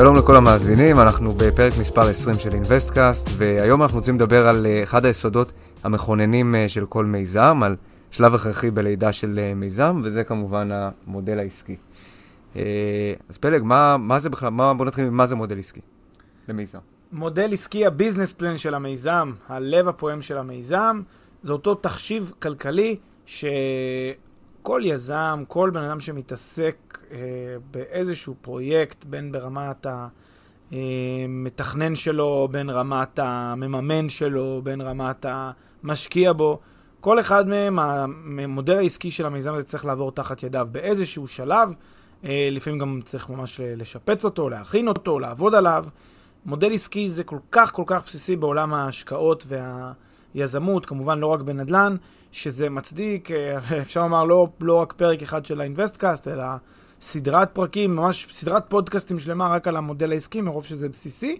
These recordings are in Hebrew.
שלום לכל המאזינים, אנחנו בפרק מספר 20 של אינווסטקאסט, והיום אנחנו רוצים לדבר על אה, אחד היסודות המכוננים אה, של כל מיזם, על שלב הכרחי בלידה של אה, מיזם, וזה כמובן המודל העסקי. אז פלג, מה, מה זה בכלל, מה, בוא נתחיל ממה זה מודל עסקי למיזם. מודל עסקי, הביזנס פלן של המיזם, הלב הפועם של המיזם, זה אותו תחשיב כלכלי שכל יזם, כל בן אדם שמתעסק אה, באיזשהו פרויקט, בין ברמת המתכנן שלו, בין רמת המממן שלו, בין רמת המשקיע בו, כל אחד מהם, המודל העסקי של המיזם הזה צריך לעבור תחת ידיו באיזשהו שלב. אה, לפעמים גם צריך ממש לשפץ אותו, להכין אותו, לעבוד עליו. מודל עסקי זה כל כך כל כך בסיסי בעולם ההשקעות והיזמות, כמובן לא רק בנדל"ן, שזה מצדיק, אה, אפשר לומר, לא, לא רק פרק אחד של האינווסטקאסט, אלא סדרת פרקים, ממש סדרת פודקאסטים שלמה רק על המודל העסקי, מרוב שזה בסיסי.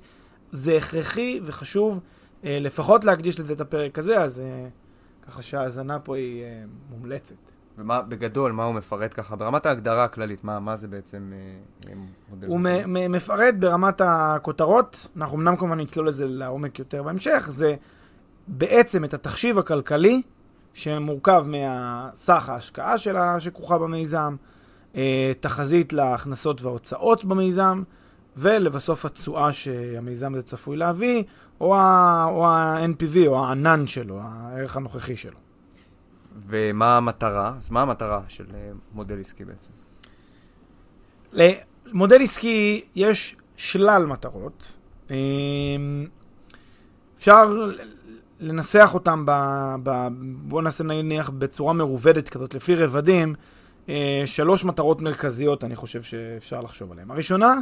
זה הכרחי וחשוב אה, לפחות להקדיש לזה את הפרק הזה, אז ככה שההאזנה פה היא מומלצת. ומה, בגדול, מה הוא מפרט ככה, ברמת ההגדרה הכללית, מה, מה זה בעצם אה, מודל? הוא מ- מפרט ברמת הכותרות, אנחנו אמנם כמובן נצלול לזה לעומק יותר בהמשך, זה בעצם את התחשיב הכלכלי, שמורכב מהסך ההשקעה שלה, שכרוכה במיזם, אה, תחזית להכנסות וההוצאות במיזם, ולבסוף התשואה שהמיזם הזה צפוי להביא, או ה-NPV, או הענן שלו, הערך הנוכחי שלו. ומה המטרה? אז מה המטרה של אה, מודל עסקי בעצם? למודל עסקי יש שלל מטרות. אמ, אפשר לנסח אותם, ב, ב, בואו נעשה נניח בצורה מרובדת כזאת, לפי רבדים, אה, שלוש מטרות מרכזיות אני חושב שאפשר לחשוב עליהן. הראשונה,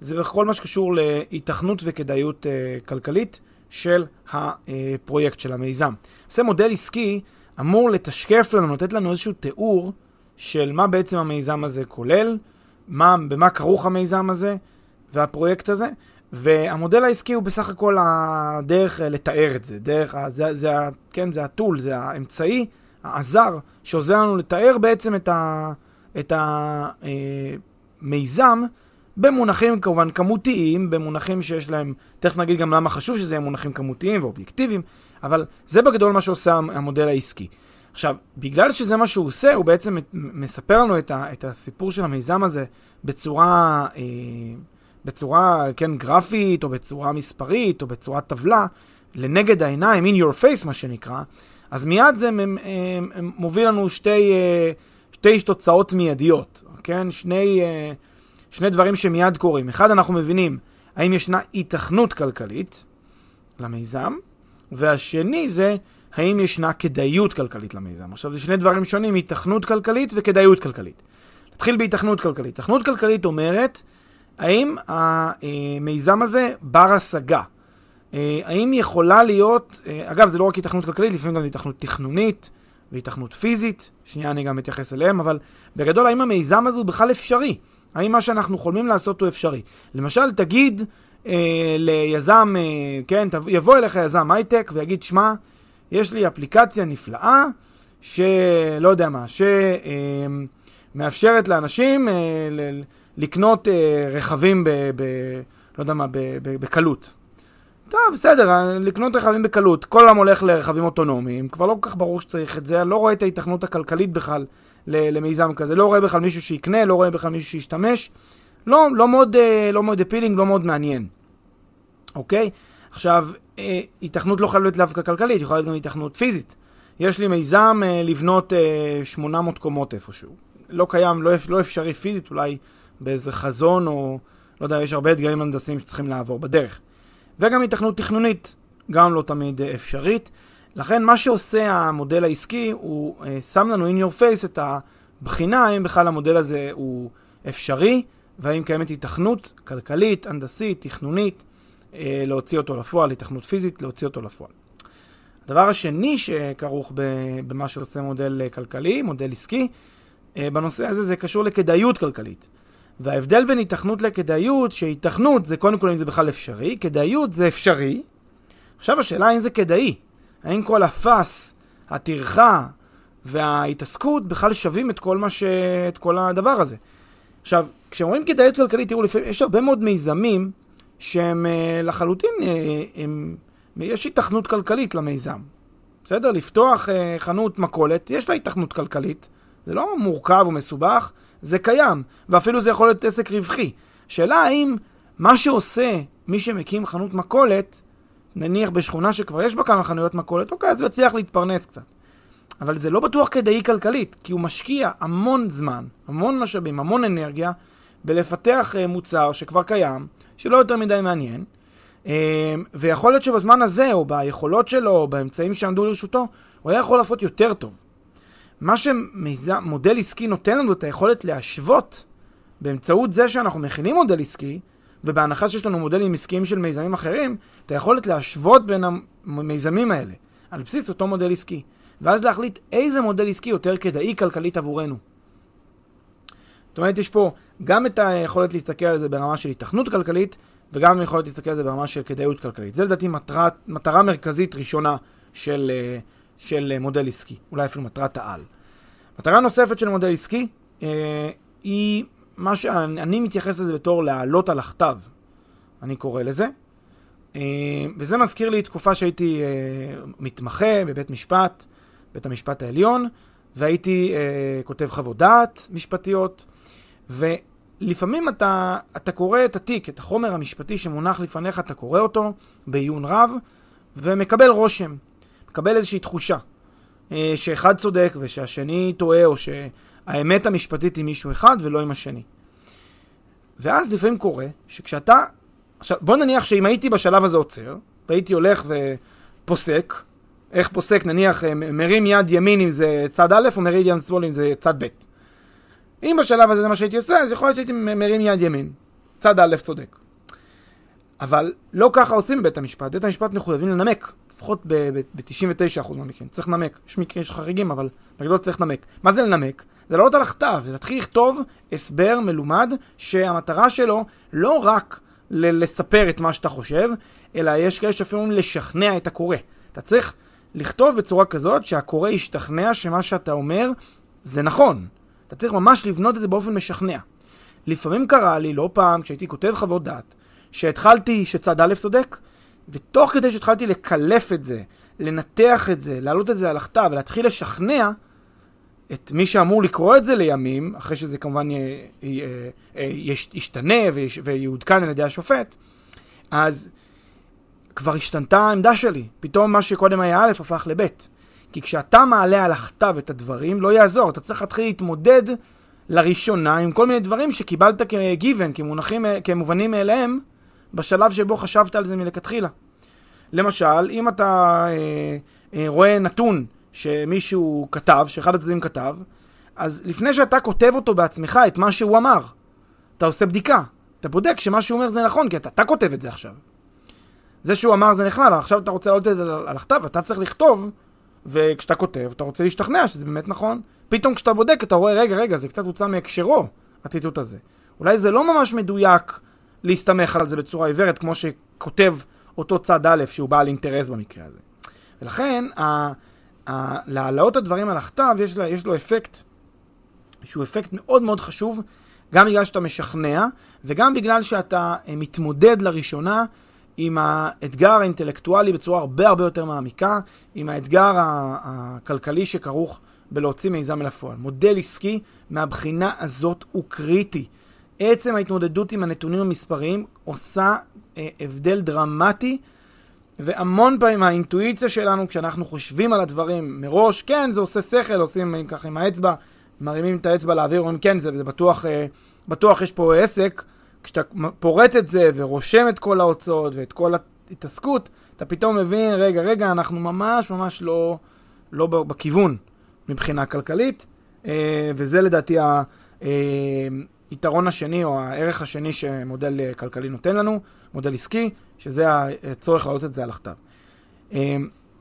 זה בכל מה שקשור להיתכנות וכדאיות אה, כלכלית של הפרויקט, של המיזם. זה מודל עסקי אמור לתשקף לנו, לתת לנו איזשהו תיאור של מה בעצם המיזם הזה כולל, מה, במה כרוך המיזם הזה והפרויקט הזה, והמודל העסקי הוא בסך הכל הדרך אה, לתאר את זה, דרך, זה, זה, כן, זה הטול, זה האמצעי העזר שעוזר לנו לתאר בעצם את, ה, את המיזם אה, במונחים כמובן כמותיים, במונחים שיש להם, תכף נגיד גם למה חשוב שזה יהיה מונחים כמותיים ואובייקטיביים, אבל זה בגדול מה שעושה המודל העסקי. עכשיו, בגלל שזה מה שהוא עושה, הוא בעצם מספר לנו את, ה, את הסיפור של המיזם הזה בצורה, אה, בצורה, כן, גרפית, או בצורה מספרית, או בצורה טבלה, לנגד העיניים, in your face, מה שנקרא, אז מיד זה מוביל לנו שתי, אה, שתי תוצאות מיידיות, כן? שני, אה, שני דברים שמיד קורים. אחד, אנחנו מבינים האם ישנה היתכנות כלכלית למיזם, והשני זה האם ישנה כדאיות כלכלית למיזם. עכשיו, זה שני דברים שונים, היתכנות כלכלית וכדאיות כלכלית. נתחיל בהיתכנות כלכלית. היתכנות כלכלית אומרת, האם המיזם הזה בר השגה? אה, האם יכולה להיות, אה, אגב, זה לא רק היתכנות כלכלית, לפעמים גם היתכנות תכנונית והיתכנות פיזית, שנייה אני גם אתייחס אליהם, אבל בגדול, האם המיזם הזה הוא בכלל אפשרי? האם מה שאנחנו חולמים לעשות הוא אפשרי? למשל, תגיד, אה, ליזם, אה, כן, יבוא אליך יזם הייטק ויגיד, שמע, יש לי אפליקציה נפלאה, שלא יודע מה, שמאפשרת אה, לאנשים אה, ל- לקנות אה, רכבים ב... ב לא יודע מה, בקלות. טוב, בסדר, אה, לקנות רכבים בקלות. כל העולם הולך לרכבים אוטונומיים, כבר לא כל כך ברור שצריך את זה, אני לא רואה את ההיתכנות הכלכלית בכלל למיזם כזה, לא רואה בכלל מישהו שיקנה, לא רואה בכלל מישהו שישתמש. לא, לא מאוד, אה, לא מאוד אפילינג, לא מאוד מעניין. אוקיי? עכשיו, אה, התכנות לא יכולה להיות דווקא כלכלית, יכולה להיות גם התכנות פיזית. יש לי מיזם אה, לבנות 800 קומות איפשהו. לא קיים, לא, לא אפשרי פיזית, אולי באיזה חזון או, לא יודע, יש הרבה אתגרים הנדסיים שצריכים לעבור בדרך. וגם התכנות תכנונית, גם לא תמיד אה, אפשרית. לכן מה שעושה המודל העסקי, הוא אה, שם לנו in your face את הבחינה האם בכלל המודל הזה הוא אפשרי, והאם קיימת התכנות כלכלית, הנדסית, תכנונית, אה, להוציא אותו לפועל, התכנות פיזית, להוציא אותו לפועל. הדבר השני שכרוך במה שעושה מודל כלכלי, מודל עסקי, בנושא הזה זה קשור לכדאיות כלכלית. וההבדל בין התכנות לכדאיות, שהתכנות זה קודם כל אם זה בכלל אפשרי, כדאיות זה אפשרי. עכשיו השאלה האם זה כדאי. האם כל הפס, הטרחה וההתעסקות בכלל שווים את כל, ש... את כל הדבר הזה. עכשיו, כשאומרים כדאיות כלכלית, תראו, לפעמים יש הרבה מאוד מיזמים שהם אה, לחלוטין, אה, הם, יש התכנות כלכלית למיזם. בסדר? לפתוח אה, חנות מכולת, יש לה התכנות כלכלית, זה לא מורכב ומסובך, זה קיים, ואפילו זה יכול להיות עסק רווחי. שאלה האם מה שעושה מי שמקים חנות מכולת, נניח בשכונה שכבר יש בה כמה חנויות מכולת, אוקיי, אז הוא יצליח להתפרנס קצת. אבל זה לא בטוח כדאי כלכלית, כי הוא משקיע המון זמן, המון משאבים, המון אנרגיה, בלפתח אה, מוצר שכבר קיים, שלא יותר מדי מעניין, אה, ויכול להיות שבזמן הזה, או ביכולות שלו, או באמצעים שעמדו לרשותו, הוא היה יכול לעשות יותר טוב. מה שמודל עסקי נותן לנו את היכולת להשוות באמצעות זה שאנחנו מכינים מודל עסקי, ובהנחה שיש לנו מודלים עסקיים של מיזמים אחרים, את היכולת להשוות בין המיזמים האלה, על בסיס אותו מודל עסקי, ואז להחליט איזה מודל עסקי יותר כדאי כלכלית עבורנו. זאת אומרת, יש פה גם את היכולת להסתכל על זה ברמה של התכנות כלכלית, וגם היכולת להסתכל על זה ברמה של כדאיות כלכלית. זה לדעתי מטרה, מטרה מרכזית ראשונה של, אה, של מודל עסקי, אולי אפילו מטרת העל. מטרה נוספת של מודל עסקי אה, היא מה שאני מתייחס לזה בתור לעלות על הכתב, אני קורא לזה. אה, וזה מזכיר לי תקופה שהייתי אה, מתמחה בבית משפט, בית המשפט העליון, והייתי אה, כותב חוות דעת משפטיות, ולפעמים אתה, אתה קורא את התיק, את החומר המשפטי שמונח לפניך, אתה קורא אותו בעיון רב, ומקבל רושם, מקבל איזושהי תחושה. אה, שאחד צודק ושהשני טועה, או שהאמת המשפטית היא מישהו אחד ולא עם השני. ואז לפעמים קורה שכשאתה... עכשיו, בוא נניח שאם הייתי בשלב הזה עוצר, והייתי הולך ופוסק, איך פוסק, נניח, אה, מרים יד ימין אם זה צד א', או מרים יד שמאל אם זה צד ב'. אם בשלב הזה זה מה שהייתי עושה, אז יכול להיות שהייתי מרים יד ימין. צד א' צודק. אבל לא ככה עושים בבית המשפט. בית המשפט מחויבים לנמק. לפחות ב-99% מהמקרים. צריך לנמק. יש מקרים, חריגים, אבל בגדול צריך לנמק. מה זה לנמק? זה לעלות על הכתב, זה להתחיל לכתוב הסבר מלומד, שהמטרה שלו לא רק ל- לספר את מה שאתה חושב, אלא יש כאלה שאפילו לשכנע את הקורא. אתה צריך לכתוב בצורה כזאת שהקורא ישתכנע שמה שאתה אומר זה נכון. אתה צריך ממש לבנות את זה באופן משכנע. לפעמים קרה לי, לא פעם, כשהייתי כותב חוות דעת, שהתחלתי שצד א' צודק, ותוך כדי שהתחלתי לקלף את זה, לנתח את זה, להעלות את זה על הכתב ולהתחיל לשכנע את מי שאמור לקרוא את זה לימים, אחרי שזה כמובן ישתנה ויעודכן על ידי השופט, אז כבר השתנתה העמדה שלי. פתאום מה שקודם היה א' הפך לב'. כי כשאתה מעלה על הכתב את הדברים, לא יעזור. אתה צריך להתחיל להתמודד לראשונה עם כל מיני דברים שקיבלת כגיוון, כמונחים, כמובנים מאליהם, בשלב שבו חשבת על זה מלכתחילה. למשל, אם אתה אה, אה, רואה נתון שמישהו כתב, שאחד הצדדים כתב, אז לפני שאתה כותב אותו בעצמך, את מה שהוא אמר, אתה עושה בדיקה. אתה בודק שמה שהוא אומר זה נכון, כי אתה, אתה כותב את זה עכשיו. זה שהוא אמר זה נחמד, עכשיו אתה רוצה לעלות את זה על הכתב, אתה צריך לכתוב, וכשאתה כותב, אתה רוצה להשתכנע שזה באמת נכון. פתאום כשאתה בודק, אתה רואה, רגע, רגע, זה קצת הוצא מהקשרו, הציטוט הזה. אולי זה לא ממש מדויק להסתמך על זה בצורה עיוורת, כמו שכותב אותו צד א', שהוא בעל אינטרס במקרה הזה. ולכן, להעלאות הדברים על הכתב, יש, לה, יש לו אפקט שהוא אפקט מאוד מאוד חשוב, גם בגלל שאתה משכנע, וגם בגלל שאתה אה, מתמודד לראשונה עם האתגר האינטלקטואלי בצורה הרבה הרבה יותר מעמיקה, עם האתגר הכלכלי שכרוך בלהוציא מיזם אל הפועל. מודל עסקי מהבחינה הזאת הוא קריטי. עצם ההתמודדות עם הנתונים המספריים עושה אה, הבדל דרמטי, והמון פעמים האינטואיציה שלנו, כשאנחנו חושבים על הדברים מראש, כן, זה עושה שכל, עושים ככה עם האצבע, מרימים את האצבע לאוויר, אומרים כן, זה, זה בטוח, אה, בטוח יש פה עסק, כשאתה פורט את זה ורושם את כל ההוצאות ואת כל ההתעסקות, אתה פתאום מבין, רגע, רגע, אנחנו ממש ממש לא, לא בכיוון מבחינה כלכלית, אה, וזה לדעתי היתרון השני או הערך השני שמודל כלכלי נותן לנו, מודל עסקי, שזה הצורך להעלות את זה על הכתב.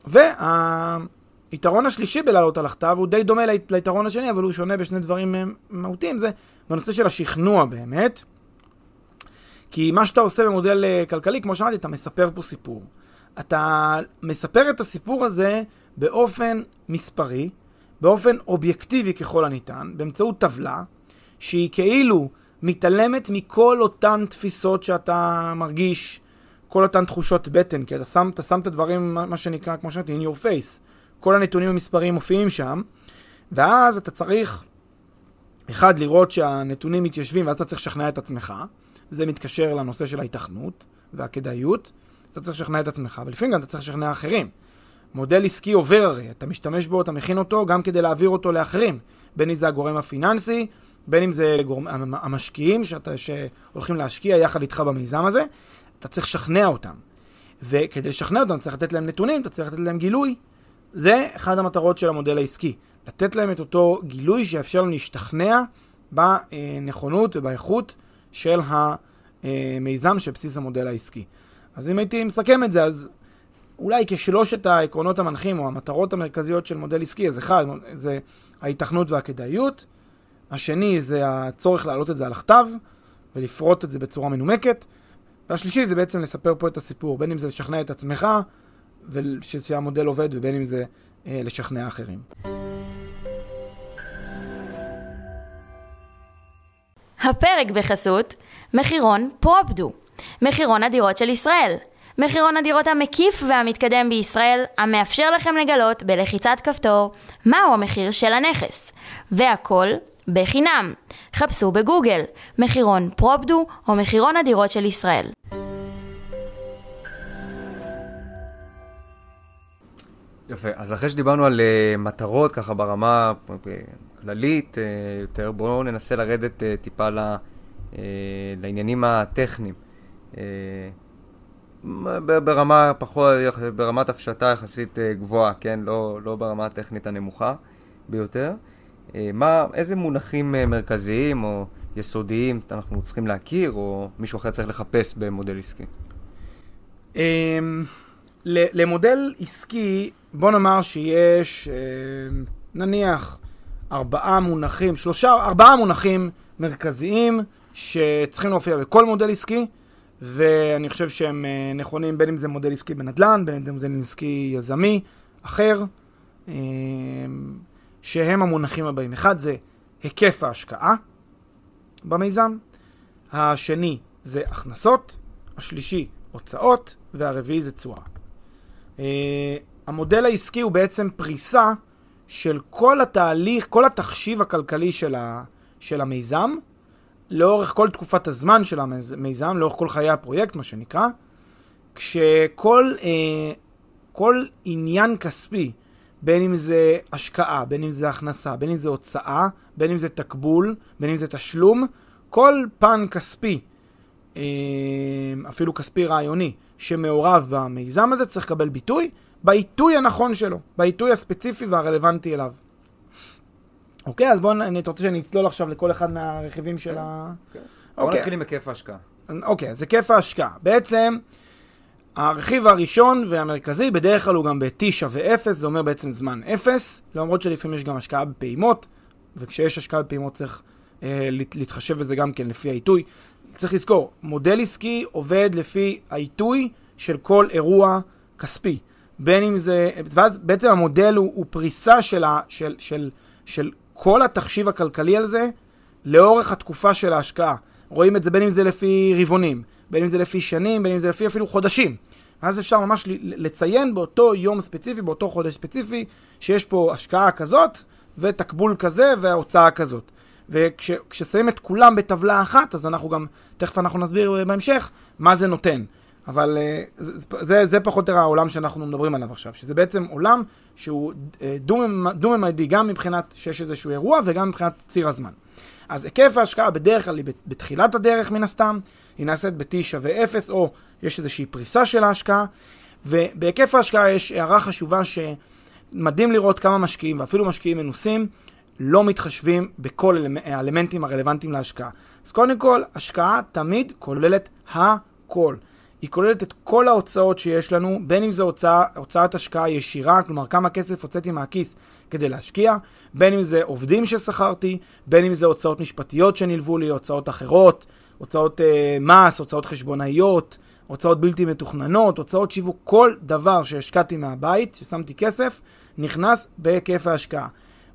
והיתרון השלישי בלעלות על הכתב הוא די דומה ליתרון השני, אבל הוא שונה בשני דברים מהותיים, זה בנושא של השכנוע באמת. כי מה שאתה עושה במודל אה, כלכלי, כמו שאמרתי, אתה מספר פה סיפור. אתה מספר את הסיפור הזה באופן מספרי, באופן אובייקטיבי ככל הניתן, באמצעות טבלה, שהיא כאילו מתעלמת מכל אותן תפיסות שאתה מרגיש, כל אותן תחושות בטן, כי אתה שם, אתה שם את הדברים, מה שנקרא, כמו שאמרתי, in your face. כל הנתונים המספריים מופיעים שם, ואז אתה צריך, אחד, לראות שהנתונים מתיישבים, ואז אתה צריך לשכנע את עצמך. זה מתקשר לנושא של ההיתכנות והכדאיות. אתה צריך לשכנע את עצמך, ולפעמים גם אתה צריך לשכנע אחרים. מודל עסקי עובר הרי, אתה משתמש בו, אתה מכין אותו גם כדי להעביר אותו לאחרים. בין אם זה הגורם הפיננסי, בין אם זה גורם, המשקיעים שאתה, שהולכים להשקיע יחד איתך במיזם הזה, אתה צריך לשכנע אותם. וכדי לשכנע אותם, צריך לתת להם נתונים, אתה צריך לתת להם גילוי. זה אחת המטרות של המודל העסקי. לתת להם את אותו גילוי שיאפשר להם להשתכנע בנכונות ובאיכות של המיזם שבסיס המודל העסקי. אז אם הייתי מסכם את זה, אז אולי כשלושת העקרונות המנחים או המטרות המרכזיות של מודל עסקי, אז אחד זה ההיתכנות והכדאיות, השני זה הצורך להעלות את זה על הכתב ולפרוט את זה בצורה מנומקת, והשלישי זה בעצם לספר פה את הסיפור, בין אם זה לשכנע את עצמך ושהמודל עובד ובין אם זה אה, לשכנע אחרים. הפרק בחסות מחירון פרופדו, מחירון הדירות של ישראל. מחירון הדירות המקיף והמתקדם בישראל, המאפשר לכם לגלות בלחיצת כפתור מהו המחיר של הנכס. והכל בחינם. חפשו בגוגל מחירון פרופדו או מחירון הדירות של ישראל. יפה, אז אחרי שדיברנו על uh, מטרות ככה ברמה כללית uh, יותר, בואו ננסה לרדת uh, טיפה ל, uh, לעניינים הטכניים. Uh, ברמה פחות, ברמת הפשטה יחסית uh, גבוהה, כן? לא, לא ברמה הטכנית הנמוכה ביותר. מה, איזה מונחים uh, מרכזיים או יסודיים אנחנו צריכים להכיר, או מישהו אחר צריך לחפש במודל עסקי? Um, למודל עסקי, בוא נאמר שיש, uh, נניח, ארבעה מונחים, שלושה, ארבעה מונחים מרכזיים שצריכים להופיע בכל מודל עסקי, ואני חושב שהם נכונים בין אם זה מודל עסקי בנדל"ן, בין אם זה מודל עסקי יזמי אחר, uh, שהם המונחים הבאים. אחד זה היקף ההשקעה במיזם, השני זה הכנסות, השלישי הוצאות, והרביעי זה תשואה. Uh, המודל העסקי הוא בעצם פריסה של כל התהליך, כל התחשיב הכלכלי של, ה, של המיזם, לאורך כל תקופת הזמן של המיזם, לאורך כל חיי הפרויקט, מה שנקרא, כשכל כל עניין כספי, בין אם זה השקעה, בין אם זה הכנסה, בין אם זה הוצאה, בין אם זה תקבול, בין אם זה תשלום, כל פן כספי, אה, אפילו כספי רעיוני, שמעורב במיזם הזה, צריך לקבל ביטוי, בעיתוי הנכון שלו, בעיתוי הספציפי והרלוונטי אליו. אוקיי, אז בואו, אני רוצה שאני אצלול עכשיו לכל אחד מהרכיבים של ה... כן. בואו אוקיי. נתחיל עם היקף ההשקעה. אוקיי, אז היקף ההשקעה. בעצם, הרכיב הראשון והמרכזי, בדרך כלל הוא גם ב-T שווה 0, זה אומר בעצם זמן 0, למרות שלפעמים יש גם השקעה בפעימות, וכשיש השקעה בפעימות צריך אה, להתחשב בזה גם כן לפי העיתוי. צריך לזכור, מודל עסקי עובד לפי העיתוי של כל אירוע כספי. בין אם זה, ואז בעצם המודל הוא, הוא פריסה של, ה, של, של, של כל התחשיב הכלכלי על זה לאורך התקופה של ההשקעה. רואים את זה בין אם זה לפי רבעונים, בין אם זה לפי שנים, בין אם זה לפי אפילו חודשים. ואז אפשר ממש לציין באותו יום ספציפי, באותו חודש ספציפי, שיש פה השקעה כזאת, ותקבול כזה, והוצאה כזאת. וכששמים את כולם בטבלה אחת, אז אנחנו גם, תכף אנחנו נסביר בהמשך, מה זה נותן. אבל אה, זה, זה, זה פחות או יותר העולם שאנחנו מדברים עליו עכשיו, שזה בעצם עולם שהוא אה, דו-ממדי גם מבחינת שיש איזשהו אירוע וגם מבחינת ציר הזמן. אז היקף ההשקעה בדרך כלל היא בתחילת הדרך מן הסתם, היא נעשית ב-T שווה 0, או יש איזושהי פריסה של ההשקעה, ובהיקף ההשקעה יש הערה חשובה שמדהים לראות כמה משקיעים, ואפילו משקיעים מנוסים, לא מתחשבים בכל האלמנטים הרלוונטיים להשקעה. אז קודם כל, השקעה תמיד כוללת הכל. היא כוללת את כל ההוצאות שיש לנו, בין אם זו הוצאה, הוצאת השקעה ישירה, כלומר כמה כסף הוצאתי מהכיס כדי להשקיע, בין אם זה עובדים ששכרתי, בין אם זה הוצאות משפטיות שנלוו לי, הוצאות אחרות, הוצאות אה, מס, הוצאות חשבונאיות, הוצאות בלתי מתוכננות, הוצאות שיווק, כל דבר שהשקעתי מהבית, ששמתי כסף, נכנס בהיקף ההשקעה.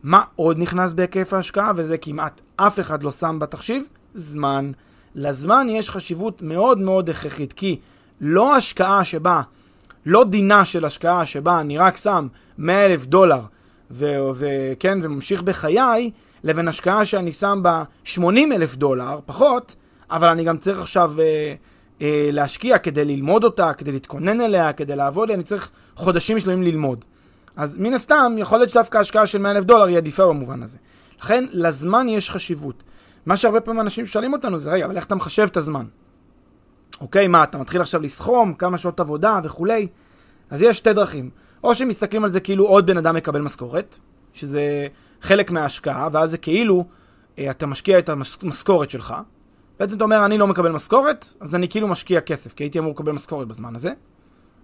מה עוד נכנס בהיקף ההשקעה, וזה כמעט אף אחד לא שם בתחשיב? זמן. לזמן יש חשיבות מאוד מאוד הכרחית, כי לא השקעה שבה, לא דינה של השקעה שבה אני רק שם 100 אלף דולר וכן, וממשיך בחיי, לבין השקעה שאני שם בה 80 אלף דולר, פחות, אבל אני גם צריך עכשיו אה, אה, להשקיע כדי ללמוד אותה, כדי להתכונן אליה, כדי לעבוד, אני צריך חודשים שלמים ללמוד. אז מן הסתם, יכול להיות שדווקא השקעה של 100 אלף דולר היא עדיפה במובן הזה. לכן, לזמן יש חשיבות. מה שהרבה פעמים אנשים שואלים אותנו זה, רגע, אבל איך אתה מחשב את הזמן? אוקיי, מה, אתה מתחיל עכשיו לסכום כמה שעות עבודה וכולי? אז יש שתי דרכים. או שמסתכלים על זה כאילו עוד בן אדם מקבל משכורת, שזה חלק מההשקעה, ואז זה כאילו אה, אתה משקיע את המשכורת שלך. בעצם אתה אומר, אני לא מקבל משכורת, אז אני כאילו משקיע כסף, כי הייתי אמור לקבל משכורת בזמן הזה.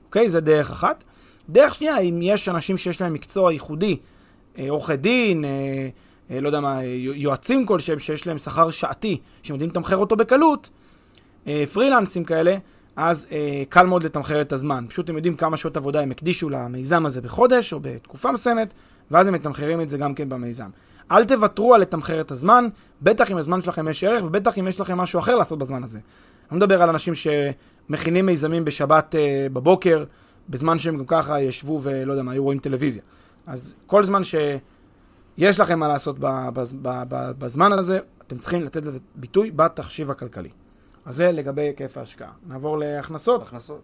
אוקיי? זה דרך אחת. דרך שנייה, אם יש אנשים שיש להם מקצוע ייחודי, אה, עורכי דין, אה, אה, לא יודע מה, יועצים כלשהם, שיש להם שכר שעתי, שהם יודעים לתמחר אותו בקלות, אה, פרילנסים כאלה, אז אה, קל מאוד לתמחר את הזמן. פשוט הם יודעים כמה שעות עבודה הם הקדישו למיזם הזה בחודש או בתקופה מסוימת, ואז הם מתמחרים את זה גם כן במיזם. אל תוותרו על לתמחר את הזמן, בטח אם הזמן שלכם יש ערך, ובטח אם יש לכם משהו אחר לעשות בזמן הזה. אני לא מדבר על אנשים שמכינים מיזמים בשבת אה, בבוקר, בזמן שהם גם ככה ישבו ולא יודע מה, היו רואים טלוויזיה. אז כל זמן שיש לכם מה לעשות בזמן הזה, אתם צריכים לתת לזה ביטוי בתחשיב הכלכלי. אז זה לגבי היקף ההשקעה. נעבור להכנסות. הכנסות.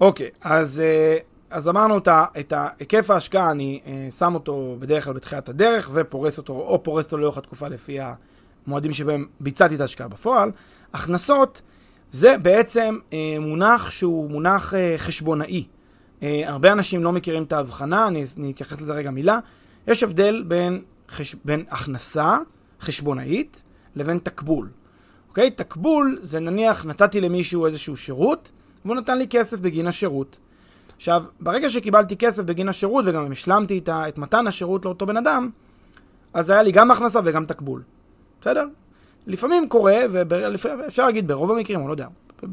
אוקיי, אז, אה, אז אמרנו את היקף ההשקעה, אני אה, שם אותו בדרך כלל בתחילת הדרך ופורס אותו, או פורס אותו לאורך התקופה לפי המועדים שבהם ביצעתי את ההשקעה בפועל. הכנסות זה בעצם אה, מונח שהוא מונח חשבונאי. הרבה אנשים לא מכירים את ההבחנה, אני, אני אתייחס לזה רגע מילה. יש הבדל בין, חש... בין הכנסה חשבונאית לבין תקבול. אוקיי? תקבול זה נניח נתתי למישהו איזשהו שירות, והוא נתן לי כסף בגין השירות. עכשיו, ברגע שקיבלתי כסף בגין השירות וגם השלמתי את, את מתן השירות לאותו בן אדם, אז היה לי גם הכנסה וגם תקבול. בסדר? לפעמים קורה, ואפשר להגיד ברוב המקרים, או לא יודע,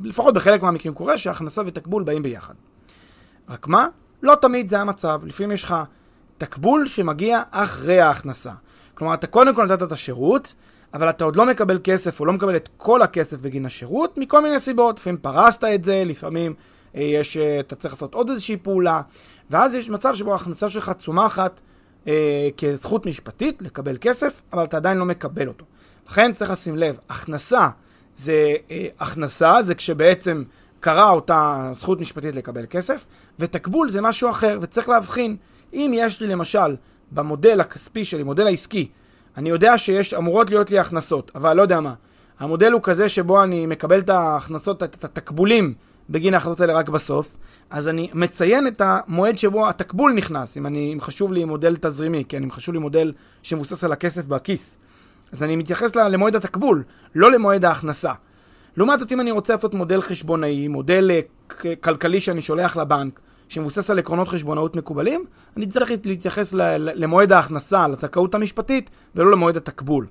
לפחות בחלק מהמקרים קורה שהכנסה ותקבול באים ביחד. רק מה? לא תמיד זה המצב. לפעמים יש לך תקבול שמגיע אחרי ההכנסה. כלומר, אתה קודם כל נתת את השירות, אבל אתה עוד לא מקבל כסף, או לא מקבל את כל הכסף בגין השירות, מכל מיני סיבות. לפעמים פרסת את זה, לפעמים אה, יש, אה, אתה צריך לעשות עוד איזושהי פעולה, ואז יש מצב שבו ההכנסה שלך צומחת אה, כזכות משפטית לקבל כסף, אבל אתה עדיין לא מקבל אותו. לכן צריך לשים לב, הכנסה זה אה, הכנסה, זה כשבעצם קרה אותה זכות משפטית לקבל כסף, ותקבול זה משהו אחר, וצריך להבחין. אם יש לי למשל במודל הכספי שלי, מודל העסקי, אני יודע שיש, אמורות להיות לי הכנסות, אבל לא יודע מה. המודל הוא כזה שבו אני מקבל את ההכנסות, את התקבולים בגין ההכנסות האלה רק בסוף, אז אני מציין את המועד שבו התקבול נכנס, אם, אני, אם חשוב לי מודל תזרימי, כן, אם חשוב לי מודל שמבוסס על הכסף בכיס. אז אני מתייחס למועד התקבול, לא למועד ההכנסה. לעומת זאת, אם אני רוצה לעשות מודל חשבונאי, מודל uh, כלכלי שאני שולח לבנק, שמבוסס על עקרונות חשבונאות מקובלים, אני צריך להתייחס למועד ההכנסה, לזכאות המשפטית, ולא למועד התקבול.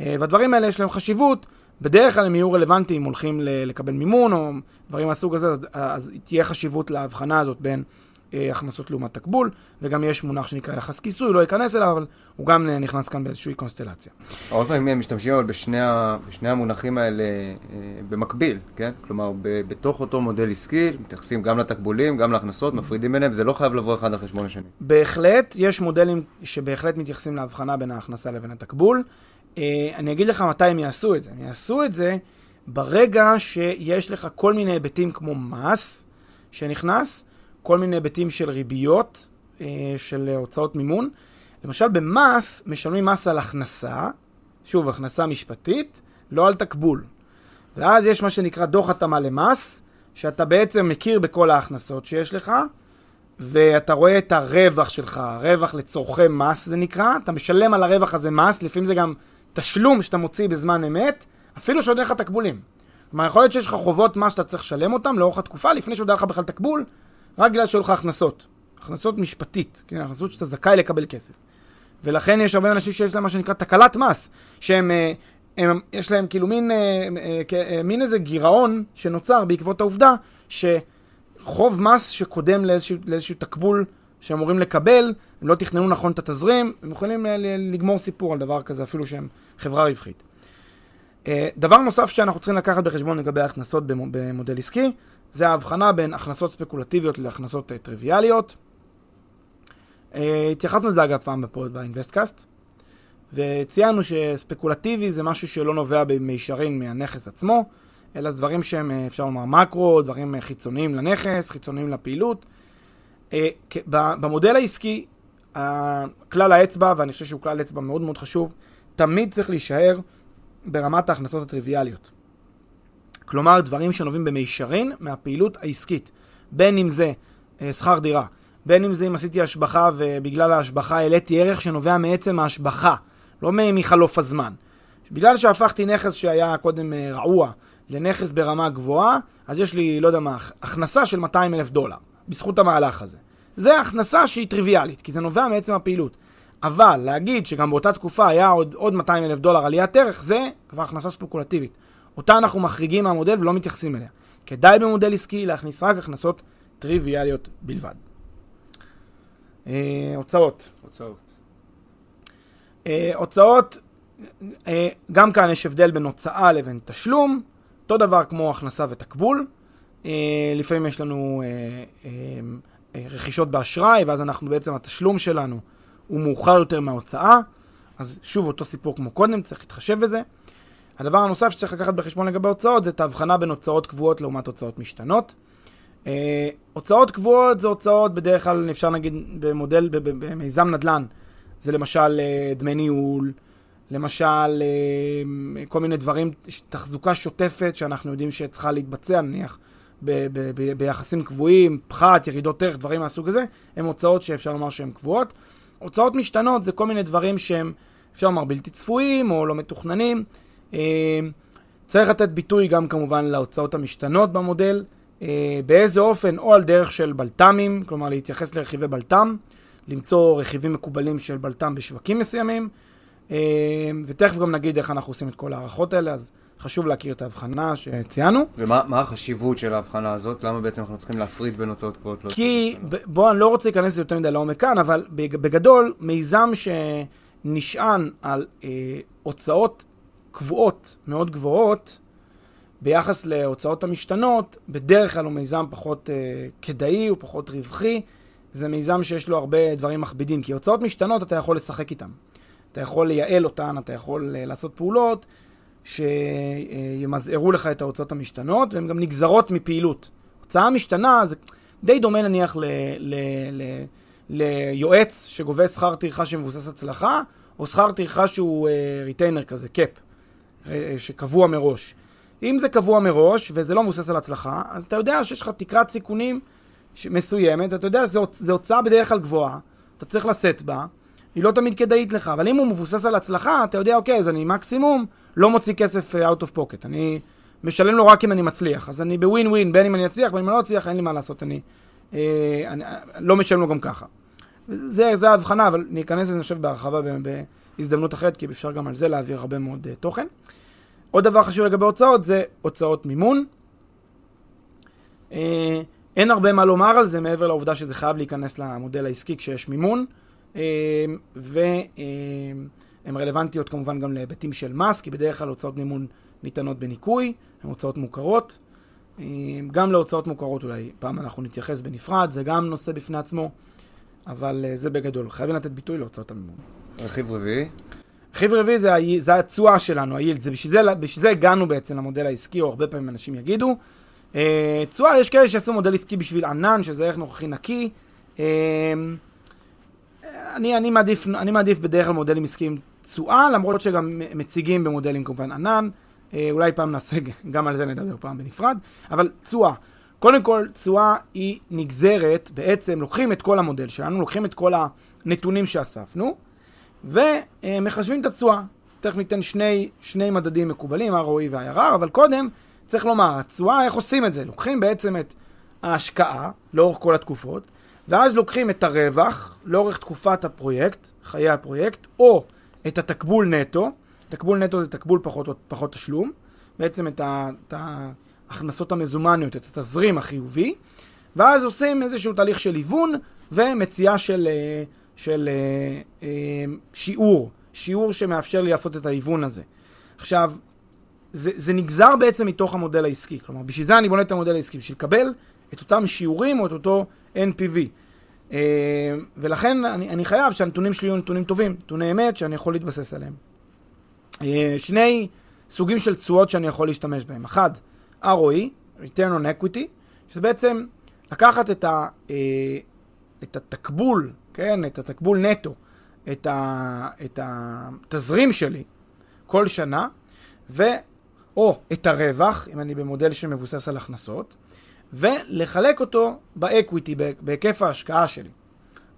אה, והדברים האלה יש להם חשיבות, בדרך כלל הם יהיו רלוונטיים, הולכים לקבל מימון או דברים מהסוג הזה, אז, תהיה חשיבות להבחנה הזאת בין הכנסות לעומת תקבול, וגם יש מונח שנקרא יחס כיסוי, לא אכנס אליו, אבל הוא גם אה, נכנס כאן באיזושהי קונסטלציה. הרבה פעמים הם משתמשים אבל בשני, בשני המונחים האלה אה, במקביל, כן? כלומר, ב, בתוך אותו מודל עסקי, מתייחסים גם לתקבולים, גם להכנסות, מפרידים ביניהם, זה לא חייב לבוא אחד על חשבון השני. בהחלט, יש מודלים שבהחלט מתייחסים להבחנה בין ההכנסה לבין התקבול. אני אגיד לך מתי הם יעשו את זה. הם יעשו את זה ברגע שיש לך כל מיני היבטים כמו מס שנכנס, כל מיני היבטים של ריביות, אה, של הוצאות מימון, למשל במס, משלמים מס על הכנסה, שוב, הכנסה משפטית, לא על תקבול. ואז יש מה שנקרא דוח התאמה למס, שאתה בעצם מכיר בכל ההכנסות שיש לך, ואתה רואה את הרווח שלך, רווח לצורכי מס זה נקרא, אתה משלם על הרווח הזה מס, לפעמים זה גם תשלום שאתה מוציא בזמן אמת, אפילו שעוד אין לך תקבולים. כלומר, יכול להיות שיש לך חובות מס שאתה צריך לשלם אותם לאורך התקופה, לפני שעוד היה לך בכלל תקבול, רק בגלל שהיו לך הכנסות. הכנסות משפטית, כן, הכנסות שאתה זכאי לקבל כסף. ולכן יש הרבה אנשים שיש להם מה שנקרא תקלת מס, שהם, אה, הם, יש להם כאילו מין, אה, אה, מין איזה גירעון שנוצר בעקבות העובדה שחוב מס שקודם לאיזשהו, לאיזשהו תקבול שהם אמורים לקבל, הם לא תכננו נכון את התזרים, הם יכולים לגמור סיפור על דבר כזה, אפילו שהם חברה רווחית. דבר נוסף שאנחנו צריכים לקחת בחשבון לגבי הכנסות במודל עסקי, זה ההבחנה בין הכנסות ספקולטיביות להכנסות טריוויאליות. התייחסנו לזה אגב פעם בפוד באינווסטקאסט, וציינו שספקולטיבי זה משהו שלא נובע במישרין מהנכס עצמו, אלא דברים שהם, אפשר לומר, מקרו, דברים חיצוניים לנכס, חיצוניים לפעילות. במודל העסקי, כלל האצבע, ואני חושב שהוא כלל אצבע מאוד מאוד חשוב, תמיד צריך להישאר ברמת ההכנסות הטריוויאליות. כלומר, דברים שנובעים במישרין מהפעילות העסקית. בין אם זה שכר דירה, בין אם זה אם עשיתי השבחה ובגלל ההשבחה העליתי ערך שנובע מעצם ההשבחה, לא מחלוף הזמן. בגלל שהפכתי נכס שהיה קודם אה, רעוע לנכס ברמה גבוהה, אז יש לי, לא יודע מה, הכנסה של 200 אלף דולר, בזכות המהלך הזה. זה הכנסה שהיא טריוויאלית, כי זה נובע מעצם הפעילות. אבל להגיד שגם באותה תקופה היה עוד, עוד 200 אלף דולר עליית ערך, זה כבר הכנסה ספקולטיבית. אותה אנחנו מחריגים מהמודל ולא מתייחסים אליה. כדאי במודל עסקי להכניס רק הכנסות טריוויאליות בלבד. אה, הוצאות. הוצאות. אה, הוצאות, אה, גם כאן יש הבדל בין הוצאה לבין תשלום, אותו דבר כמו הכנסה ותקבול. לפעמים יש לנו רכישות באשראי, ואז אנחנו בעצם, התשלום שלנו הוא מאוחר יותר מההוצאה. אז שוב, אותו סיפור כמו קודם, צריך להתחשב בזה. הדבר הנוסף שצריך לקחת בחשבון לגבי הוצאות, זה את ההבחנה בין הוצאות קבועות לעומת הוצאות משתנות. Uh, הוצאות קבועות זה הוצאות, בדרך כלל אפשר נגיד במודל, במיזם נדל"ן, זה למשל uh, דמי ניהול, למשל uh, כל מיני דברים, תחזוקה שוטפת שאנחנו יודעים שצריכה להתבצע, נניח, ב- ב- ב- ביחסים קבועים, פחת, ירידות ערך, דברים מהסוג הזה, הן הוצאות שאפשר לומר שהן קבועות. הוצאות משתנות זה כל מיני דברים שהם, אפשר לומר, בלתי צפויים או לא מתוכננים. Uh, צריך לתת ביטוי גם כמובן להוצאות המשתנות במודל. אה, באיזה אופן, או על דרך של בלת"מים, כלומר להתייחס לרכיבי בלת"ם, למצוא רכיבים מקובלים של בלת"ם בשווקים מסוימים, אה, ותכף גם נגיד איך אנחנו עושים את כל ההערכות האלה, אז חשוב להכיר את ההבחנה שציינו. ומה החשיבות של ההבחנה הזאת? למה בעצם אנחנו צריכים להפריד בין הוצאות קבועות? כי, בוא, אני לא רוצה להיכנס יותר מדי לעומק כאן, אבל בגדול, מיזם שנשען על אה, הוצאות קבועות מאוד גבוהות, ביחס להוצאות המשתנות, בדרך כלל הוא מיזם פחות uh, כדאי, הוא פחות רווחי. זה מיזם שיש לו הרבה דברים מכבידים, כי הוצאות משתנות אתה יכול לשחק איתן. אתה יכול לייעל אותן, אתה יכול אה, לעשות פעולות שימזערו לך את ההוצאות המשתנות, והן גם נגזרות מפעילות. הוצאה משתנה זה די דומה נניח ל, ל, ל, ליועץ שגובה שכר טרחה שמבוסס הצלחה, או שכר טרחה שהוא retainer אה, כזה, cap, שקבוע מראש. אם זה קבוע מראש, וזה לא מבוסס על הצלחה, אז אתה יודע שיש לך תקרת סיכונים מסוימת, אתה יודע שזו הוצאה בדרך כלל גבוהה, אתה צריך לשאת בה, היא לא תמיד כדאית לך, אבל אם הוא מבוסס על הצלחה, אתה יודע, אוקיי, אז אני מקסימום לא מוציא כסף uh, out of pocket, אני משלם לו רק אם אני מצליח, אז אני בווין ווין, בין אם אני אצליח, בין אם אני לא אצליח, אין לי מה לעשות, אני, אה, אני אה, לא משלם לו גם ככה. זה, זה ההבחנה, אבל ניכנס לזה, אני חושב, בהרחבה בהזדמנות אחרת, כי אפשר גם על זה להעביר הרבה מאוד uh, תוכן. עוד דבר חשוב לגבי הוצאות זה הוצאות מימון. אה, אין הרבה מה לומר על זה מעבר לעובדה שזה חייב להיכנס למודל העסקי כשיש מימון, אה, והן רלוונטיות כמובן גם להיבטים של מס, כי בדרך כלל הוצאות מימון ניתנות בניכוי, הן הוצאות מוכרות. אה, גם להוצאות מוכרות אולי פעם אנחנו נתייחס בנפרד, זה גם נושא בפני עצמו, אבל זה בגדול. חייבים לתת ביטוי להוצאות המימון. רכיב רביעי? רכיב רביעי זה, זה התשואה שלנו, היילד, זה בשביל, זה, בשביל זה הגענו בעצם למודל העסקי, או הרבה פעמים אנשים יגידו. אה, תשואה, יש כאלה שעשו מודל עסקי בשביל ענן, שזה ערך נוכחי נקי. אה, אני, אני, מעדיף, אני מעדיף בדרך כלל מודלים עסקיים תשואה, למרות שגם מציגים במודלים כמובן ענן. אה, אולי פעם נעשה, גם על זה נדבר פעם בנפרד, אבל תשואה. קודם כל, תשואה היא נגזרת, בעצם לוקחים את כל המודל שלנו, לוקחים את כל הנתונים שאספנו, ומחשבים את התשואה. תכף ניתן שני, שני מדדים מקובלים, ROE ו-IRR, אבל קודם צריך לומר, התשואה, איך עושים את זה? לוקחים בעצם את ההשקעה לאורך כל התקופות, ואז לוקחים את הרווח לאורך תקופת הפרויקט, חיי הפרויקט, או את התקבול נטו, תקבול נטו זה תקבול פחות, פחות תשלום, בעצם את, ה, את ההכנסות המזומניות, את התזרים החיובי, ואז עושים איזשהו תהליך של היוון ומציאה של, אה, של אה, אה, שיעור, שיעור שמאפשר לי לעשות את ההיוון הזה. עכשיו, זה, זה נגזר בעצם מתוך המודל העסקי, כלומר, בשביל זה אני בונה את המודל העסקי, בשביל לקבל את אותם שיעורים או את אותו NPV. ולכן אני, אני חייב שהנתונים שלי יהיו נתונים טובים, נתוני אמת שאני יכול להתבסס עליהם. אה, שני סוגים של תשואות שאני יכול להשתמש בהם. אחד, ROE, return on equity, שזה בעצם לקחת את, ה, אה, את התקבול, כן, את התקבול נטו, את, ה, את התזרים שלי כל שנה, ו... או את הרווח, אם אני במודל שמבוסס על הכנסות, ולחלק אותו באקוויטי, בהיקף ההשקעה שלי,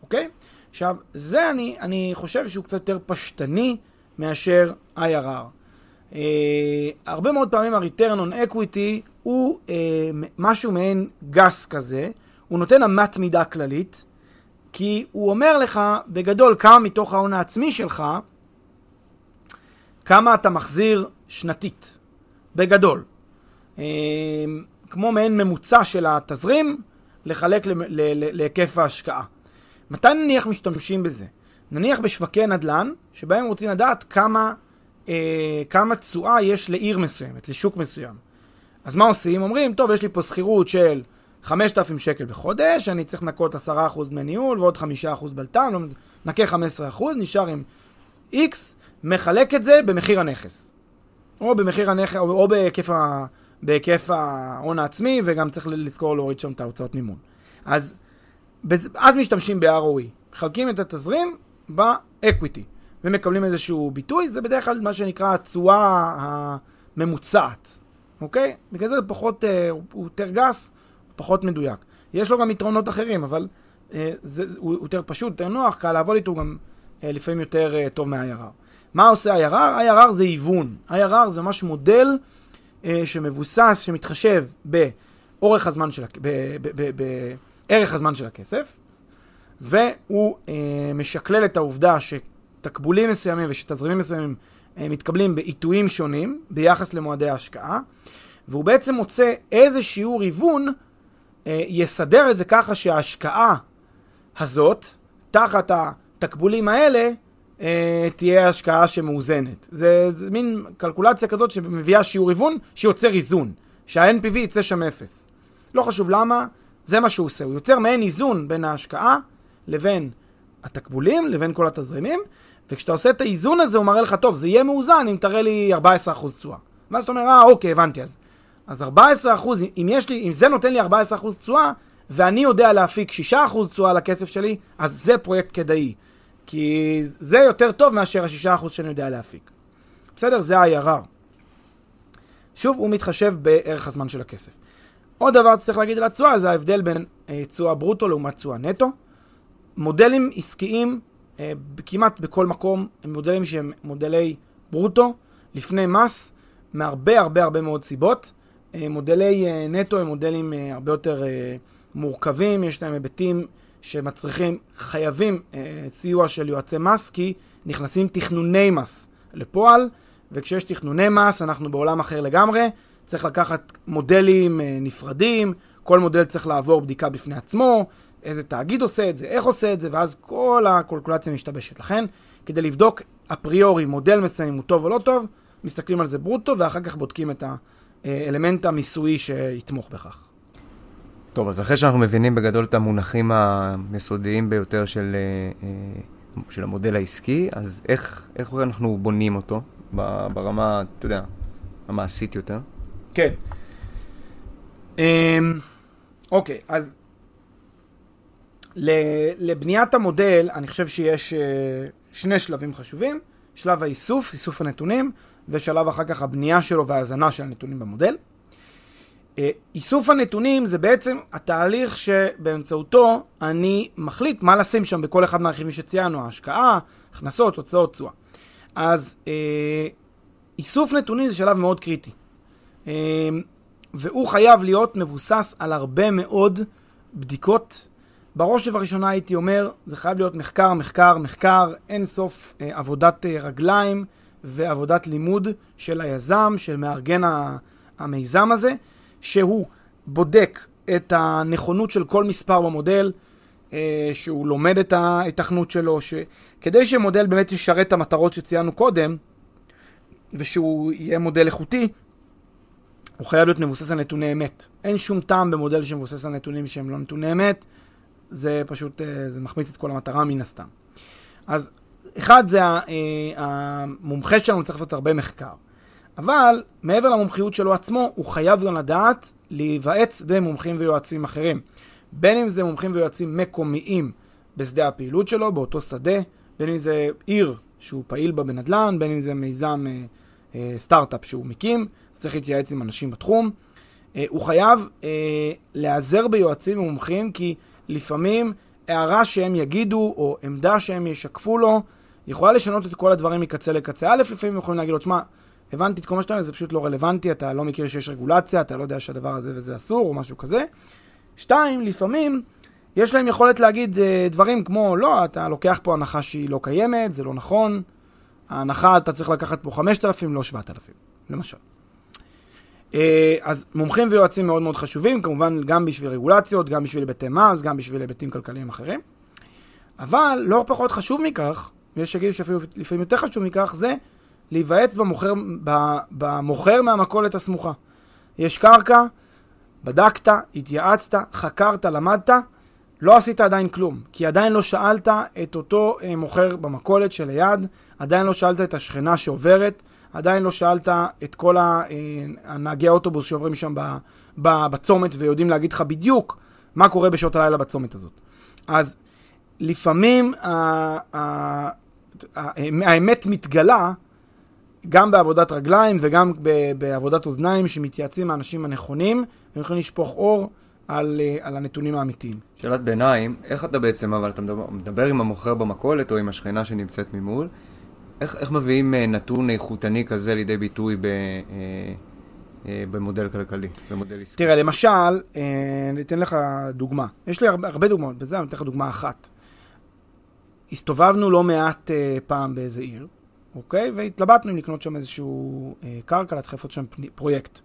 אוקיי? עכשיו, זה אני, אני חושב שהוא קצת יותר פשטני מאשר IRR. אה, הרבה מאוד פעמים ה-return on equity הוא uh, משהו מעין גס כזה, הוא נותן אמת מידה כללית, כי הוא אומר לך בגדול כמה מתוך ההון העצמי שלך, כמה אתה מחזיר שנתית, בגדול. Uh, כמו מעין ממוצע של התזרים, לחלק להיקף ההשקעה. מתי נניח משתמשים בזה? נניח בשווקי נדל"ן, שבהם רוצים לדעת כמה, אה, כמה תשואה יש לעיר מסוימת, לשוק מסוים. אז מה עושים? אומרים, טוב, יש לי פה שכירות של 5,000 שקל בחודש, אני צריך לנקות 10% דמי ניהול ועוד 5% בלת"ם, לא נקה 15%, נשאר עם X, מחלק את זה במחיר הנכס. או במחיר הנכס, או, או בהיקף, ה, בהיקף ההון העצמי, וגם צריך לזכור להוריד שם את ההוצאות מימון. אז, אז משתמשים ב-ROE. מחלקים את התזרים באקוויטי, ומקבלים איזשהו ביטוי, זה בדרך כלל מה שנקרא התשואה הממוצעת, אוקיי? בגלל זה פחות, אה, הוא יותר גס, פחות מדויק. יש לו גם יתרונות אחרים, אבל אה, זה, הוא יותר פשוט, יותר נוח, קל לעבוד איתו גם אה, לפעמים יותר אה, טוב מה-IRR. מה עושה IRR? IRR זה היוון. IRR זה ממש מודל אה, שמבוסס, שמתחשב באורך הזמן של, בערך הזמן של הכסף, והוא אה, משקלל את העובדה שתקבולים מסוימים ושתזרימים מסוימים אה, מתקבלים בעיתויים שונים ביחס למועדי ההשקעה, והוא בעצם מוצא איזה שיעור היוון יסדר את זה ככה שההשקעה הזאת, תחת התקבולים האלה, אה, תהיה השקעה שמאוזנת. זה, זה מין קלקולציה כזאת שמביאה שיעור היוון שיוצר איזון, שה-NPV יצא שם אפס. לא חשוב למה, זה מה שהוא עושה. הוא יוצר מעין איזון בין ההשקעה לבין התקבולים, לבין כל התזרימים, וכשאתה עושה את האיזון הזה, הוא מראה לך, טוב, זה יהיה מאוזן אם תראה לי 14% תשואה. ואז אתה אומר, אה, אוקיי, הבנתי, אז, אז 14%, אם, יש לי, אם זה נותן לי 14% תשואה, ואני יודע להפיק 6% תשואה לכסף שלי, אז זה פרויקט כדאי. כי זה יותר טוב מאשר ה-6% שאני יודע להפיק. בסדר? זה ה-IRR. שוב, הוא מתחשב בערך הזמן של הכסף. עוד דבר שצריך להגיד על התשואה, זה ההבדל בין אה, תשואה ברוטו לעומת תשואה נטו. מודלים עסקיים אה, כמעט בכל מקום הם מודלים שהם מודלי ברוטו, לפני מס, מהרבה הרבה הרבה מאוד סיבות. אה, מודלי אה, נטו הם מודלים אה, הרבה יותר מורכבים, יש להם היבטים שמצריכים, חייבים סיוע של יועצי מס, כי נכנסים תכנוני מס לפועל, וכשיש תכנוני מס אנחנו בעולם אחר לגמרי, צריך לקחת מודלים נפרדים, כל מודל צריך לעבור בדיקה בפני עצמו, איזה תאגיד עושה את זה, איך עושה את זה, ואז כל הקולקולציה משתבשת. לכן, כדי לבדוק אפריורי מודל מסוים הוא טוב או לא טוב, מסתכלים על זה ברוטו, ואחר כך בודקים את האלמנט המיסויי שיתמוך בכך. טוב, אז אחרי שאנחנו מבינים בגדול את המונחים היסודיים ביותר של, אה, אה, של המודל העסקי, אז איך, איך אנחנו בונים אותו ברמה, אתה יודע, המעשית יותר? כן. אמ, אוקיי, אז לבניית המודל, אני חושב שיש אה, שני שלבים חשובים. שלב האיסוף, איסוף הנתונים, ושלב אחר כך הבנייה שלו וההאזנה של הנתונים במודל. אה, איסוף הנתונים זה בעצם התהליך שבאמצעותו אני מחליט מה לשים שם בכל אחד מהרכיבים שציינו, ההשקעה, הכנסות, הוצאות, תשואה. אז אה, איסוף נתונים זה שלב מאוד קריטי. אה, והוא חייב להיות מבוסס על הרבה מאוד בדיקות. בראש ובראשונה הייתי אומר, זה חייב להיות מחקר, מחקר, מחקר, אין סוף אה, עבודת אה, רגליים ועבודת לימוד של היזם, של מארגן המיזם הזה, שהוא בודק את הנכונות של כל מספר במודל, אה, שהוא לומד את ההיתכנות שלו, כדי שמודל באמת ישרת את המטרות שציינו קודם, ושהוא יהיה מודל איכותי, הוא חייב להיות מבוסס על נתוני אמת. אין שום טעם במודל שמבוסס על נתונים שהם לא נתוני אמת, זה פשוט, אה, זה מחמיץ את כל המטרה מן הסתם. אז אחד זה אה, המומחה שלנו צריך לעשות הרבה מחקר. אבל מעבר למומחיות שלו עצמו, הוא חייב גם לדעת להיוועץ במומחים ויועצים אחרים. בין אם זה מומחים ויועצים מקומיים בשדה הפעילות שלו, באותו שדה, בין אם זה עיר שהוא פעיל בה בנדל"ן, בין אם זה מיזם אה, אה, סטארט-אפ שהוא מקים, צריך להתייעץ עם אנשים בתחום. אה, הוא חייב אה, להיעזר ביועצים ומומחים, כי לפעמים הערה שהם יגידו, או עמדה שהם ישקפו לו, יכולה לשנות את כל הדברים מקצה לקצה. א', לפעמים יכולים להגיד לו, תשמע, הבנתי את כל מה שאתה אומר, זה פשוט לא רלוונטי, אתה לא מכיר שיש רגולציה, אתה לא יודע שהדבר הזה וזה אסור, או משהו כזה. שתיים, לפעמים יש להם יכולת להגיד uh, דברים כמו, לא, אתה לוקח פה הנחה שהיא לא קיימת, זה לא נכון, ההנחה, אתה צריך לקחת פה 5,000, לא 7,000, למשל. Uh, אז מומחים ויועצים מאוד מאוד חשובים, כמובן גם בשביל רגולציות, גם בשביל היבטי מס, גם בשביל היבטים כלכליים אחרים. אבל לא פחות חשוב מכך, ויש שיגידו שאפילו לפעמים יותר חשוב מכך, זה להיוועץ במוכר, במוכר מהמכולת הסמוכה. יש קרקע, בדקת, התייעצת, חקרת, למדת, לא עשית עדיין כלום, כי עדיין לא שאלת את אותו אה, מוכר במכולת שליד, עדיין לא שאלת את השכנה שעוברת, עדיין לא שאלת את כל הנהגי אה, האוטובוס שעוברים שם בצומת ויודעים להגיד לך בדיוק מה קורה בשעות הלילה בצומת הזאת. אז לפעמים האמת מתגלה גם בעבודת רגליים וגם בעבודת אוזניים שמתייעצים האנשים הנכונים, והם יכולים לשפוך אור על, אה, על הנתונים האמיתיים. שאלת ביניים, איך אתה בעצם, אבל אתה מדבר, מדבר עם המוכר במכולת או עם השכנה שנמצאת ממול, איך, איך מביאים אה, נתון איכותני כזה לידי ביטוי ב, אה, במודל כלכלי, במודל עסקי? תראה, למשל, אני אתן לך דוגמה. יש לי הרבה, הרבה דוגמאות, בזה אני אתן לך דוגמה אחת. הסתובבנו לא מעט פעם באיזה עיר, אוקיי? והתלבטנו אם לקנות שם איזשהו אה, קרקע, להתחיל שם פרויקט.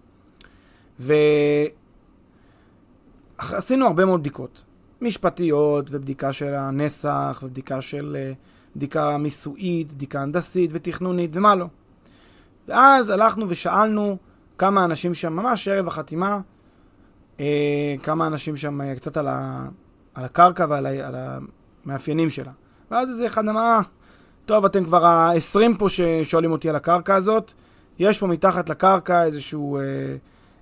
ועשינו הרבה מאוד בדיקות. משפטיות, ובדיקה של הנסח, ובדיקה של... אה, בדיקה מיסויית, בדיקה הנדסית ותכנונית ומה לא. ואז הלכנו ושאלנו כמה אנשים שם, ממש ערב החתימה, אה, כמה אנשים שם אה, קצת על, ה, על הקרקע ועל ה, על המאפיינים שלה. ואז איזה אחד אמר, טוב, אתם כבר ה-20 פה ששואלים אותי על הקרקע הזאת. יש פה מתחת לקרקע איזשהו אה,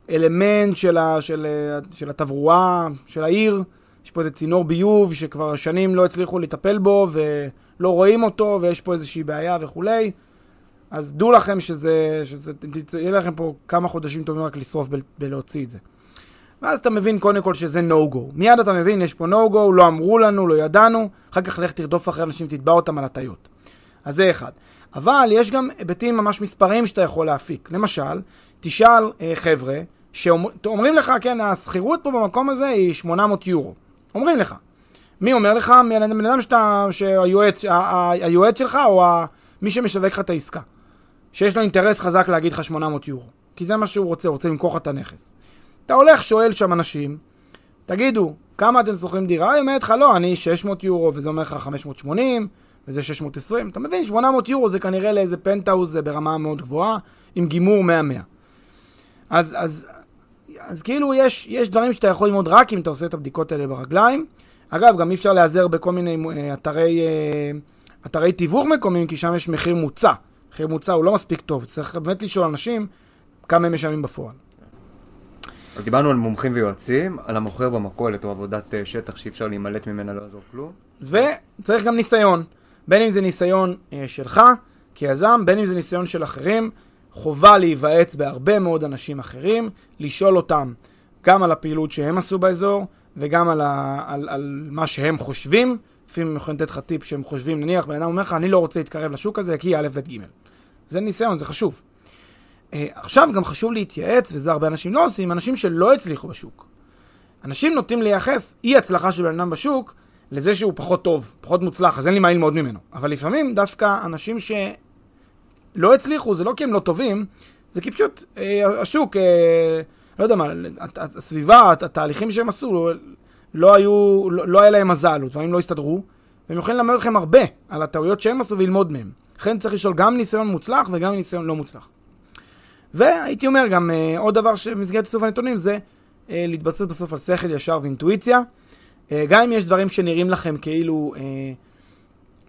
אלמנט של, ה, של, אה, של התברואה, של העיר. יש פה איזה צינור ביוב שכבר שנים לא הצליחו לטפל בו ולא רואים אותו ויש פה איזושהי בעיה וכולי. אז דעו לכם שזה, שזה, יהיה לכם פה כמה חודשים טובים רק לשרוף בלהוציא את זה. ואז אתה מבין קודם כל שזה no-go. מיד אתה מבין, יש פה no-go, לא אמרו לנו, לא ידענו, אחר כך לך תרדוף אחרי אנשים, תתבע אותם על הטיות. אז זה אחד. אבל יש גם היבטים ממש מספריים שאתה יכול להפיק. למשל, תשאל אה, חבר'ה שאומרים לך, כן, השכירות פה במקום הזה היא 800 יורו. אומרים לך. מי אומר לך? בן אדם שאתה, שהיועץ, היועץ שלך או ה, מי שמשווק לך את העסקה. שיש לו אינטרס חזק להגיד לך 800 יורו. כי זה מה שהוא רוצה, הוא רוצה למכור לך את הנכס. אתה הולך, שואל שם אנשים, תגידו, כמה אתם שוכרים דירה? היא אומרת לך, לא, אני 600 יורו, וזה אומר לך 580, וזה 620, אתה מבין? 800 יורו זה כנראה לאיזה פנטהאוז ברמה מאוד גבוהה, עם גימור 100-100. אז, אז, אז כאילו יש, יש דברים שאתה יכול ללמוד רק אם אתה עושה את הבדיקות האלה ברגליים. אגב, גם אי אפשר להיעזר בכל מיני אה, אתרי, אה, אתרי תיווך מקומיים, כי שם יש מחיר מוצע. מחיר מוצע הוא לא מספיק טוב, צריך באמת לשאול אנשים כמה הם משלמים בפועל. אז דיברנו על מומחים ויועצים, על המוכר במכולת או עבודת אה, שטח שאי אפשר להימלט ממנה, לא יעזור כלום. וצריך גם ניסיון. בין אם זה ניסיון אה, שלך כיזם, בין אם זה ניסיון של אחרים. חובה להיוועץ בהרבה מאוד אנשים אחרים, לשאול אותם גם על הפעילות שהם עשו באזור וגם על, ה, על, על מה שהם חושבים. לפעמים הם יכולים לתת לך טיפ שהם חושבים, נניח בן אדם אומר לך, אני לא רוצה להתקרב לשוק הזה כי א', ב', ג'. זה ניסיון, זה חשוב. Uh, עכשיו גם חשוב להתייעץ, וזה הרבה אנשים לא עושים, אנשים שלא הצליחו בשוק. אנשים נוטים לייחס אי הצלחה של בן אדם בשוק לזה שהוא פחות טוב, פחות מוצלח, אז אין לי מה ללמוד ממנו. אבל לפעמים דווקא אנשים שלא הצליחו, זה לא כי הם לא טובים, זה כי פשוט אה, השוק, אה, לא יודע מה, הסביבה, התהליכים שהם עשו, לא, לא היו, לא, לא היה להם מזל, או דברים לא הסתדרו, והם יכולים ללמד לכם הרבה על הטעויות שהם עשו וללמוד מהם. לכן צריך לשאול גם ניסיון מוצלח וגם ניסיון לא מוצלח. והייתי אומר גם אה, עוד דבר שבמסגרת איסוף הנתונים זה אה, להתבסס בסוף על שכל ישר ואינטואיציה. אה, גם אם יש דברים שנראים לכם כאילו, אה,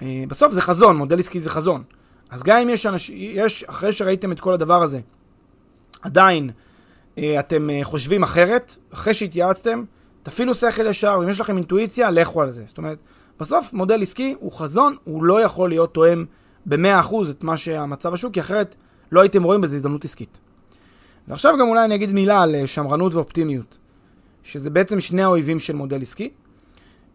אה, בסוף זה חזון, מודל עסקי זה חזון. אז גם אם יש, אנש, יש אחרי שראיתם את כל הדבר הזה, עדיין אה, אתם אה, חושבים אחרת, אחרי שהתייעצתם, תפעילו שכל ישר, ואם יש לכם אינטואיציה, לכו על זה. זאת אומרת, בסוף מודל עסקי הוא חזון, הוא לא יכול להיות תואם ב-100% את מה שהמצב השוק, כי אחרת לא הייתם רואים בזה הזדמנות עסקית. ועכשיו גם אולי אני אגיד מילה על אה, שמרנות ואופטימיות, שזה בעצם שני האויבים של מודל עסקי.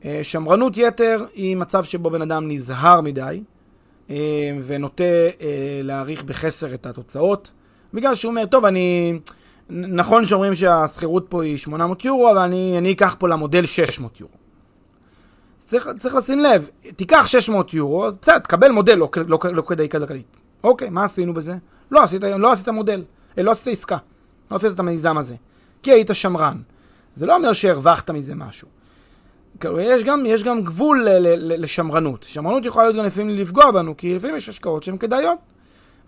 אה, שמרנות יתר היא מצב שבו בן אדם נזהר מדי, אה, ונוטה להעריך בחסר את התוצאות, בגלל שהוא אומר, טוב, אני... נכון שאומרים שהשכירות פה היא 800 יורו, אבל אני, אני אקח פה למודל 600 יורו. צריך, צריך לשים לב, תיקח 600 יורו, בסדר, תקבל מודל לא, לא, לא כדאי כלכלית. אוקיי, מה עשינו בזה? לא עשית, לא עשית מודל, אה, לא עשית עסקה, לא עשית את המיזם הזה, כי היית שמרן. זה לא אומר שהרווחת מזה משהו. יש גם, יש גם גבול ל, ל, לשמרנות. שמרנות יכולה להיות גם לפעמים לפגוע בנו, כי לפעמים יש השקעות שהן כדאיות.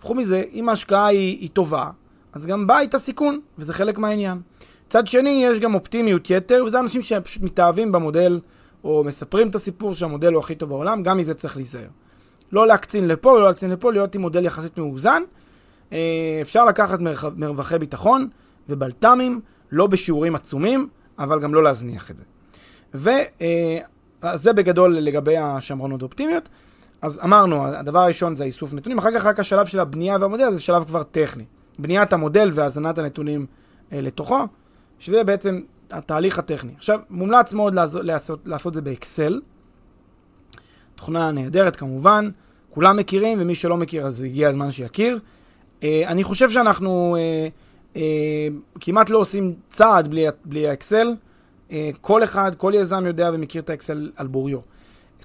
קחו מזה, אם ההשקעה היא, היא טובה, אז גם בא איתה סיכון, וזה חלק מהעניין. מצד שני, יש גם אופטימיות יתר, וזה אנשים שפשוט מתאהבים במודל, או מספרים את הסיפור שהמודל הוא הכי טוב בעולם, גם מזה צריך להיזהר. לא להקצין לפה ולא להקצין לפה, להיות עם מודל יחסית מאוזן. אה, אפשר לקחת מרווחי ביטחון ובלת"מים, לא בשיעורים עצומים, אבל גם לא להזניח את זה. וזה אה, בגדול לגבי השמרנות האופטימיות. אז אמרנו, הדבר הראשון זה האיסוף נתונים, אחר כך רק השלב של הבנייה והמודל זה שלב כבר טכני. בניית המודל והזנת הנתונים אה, לתוכו, שזה בעצם התהליך הטכני. עכשיו, מומלץ מאוד לעשות, לעשות, לעשות זה באקסל. תוכנה נהדרת כמובן, כולם מכירים, ומי שלא מכיר אז הגיע הזמן שיכיר. אה, אני חושב שאנחנו אה, אה, כמעט לא עושים צעד בלי, בלי האקסל. כל אחד, כל יזם יודע ומכיר את האקסל על בוריו.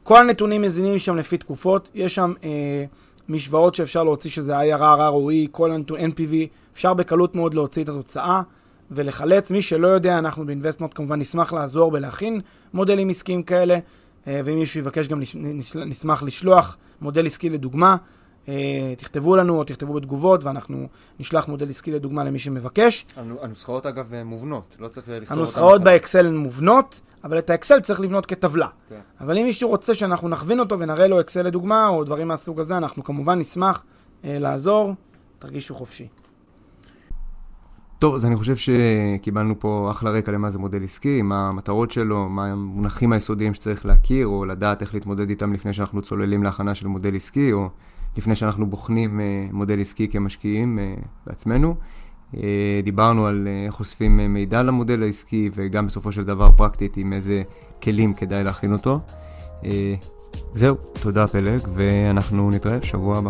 כל הנתונים מזינים שם לפי תקופות, יש שם אה, משוואות שאפשר להוציא שזה IRR, ROE, כל NPV, אפשר בקלות מאוד להוציא את התוצאה ולחלץ. מי שלא יודע, אנחנו באינבסטמנט כמובן נשמח לעזור בלהכין מודלים עסקיים כאלה, אה, ואם מישהו יבקש גם נשמח לשלוח מודל עסקי לדוגמה. אה, תכתבו לנו או תכתבו בתגובות ואנחנו נשלח מודל עסקי לדוגמה למי שמבקש. הנוסחאות אגב מובנות, לא צריך לכתוב אותן. הנוסחאות באקסל הן מובנות, אבל את האקסל צריך לבנות כטבלה. כן. אבל אם מישהו רוצה שאנחנו נכווין אותו ונראה לו אקסל לדוגמה או דברים מהסוג הזה, אנחנו כמובן נשמח אה, לעזור, תרגישו חופשי. טוב, אז אני חושב שקיבלנו פה אחלה רקע למה זה מודל עסקי, מה המטרות שלו, מה המונחים היסודיים שצריך להכיר, או לדעת איך להתמודד איתם לפני שאנחנו צוללים להכנה של מודל עסקי, או לפני שאנחנו בוחנים אה, מודל עסקי כמשקיעים אה, בעצמנו. אה, דיברנו על איך אוספים מידע למודל העסקי, וגם בסופו של דבר פרקטית עם איזה כלים כדאי להכין אותו. זהו, תודה פלג, ואנחנו נתראה בשבוע הבא.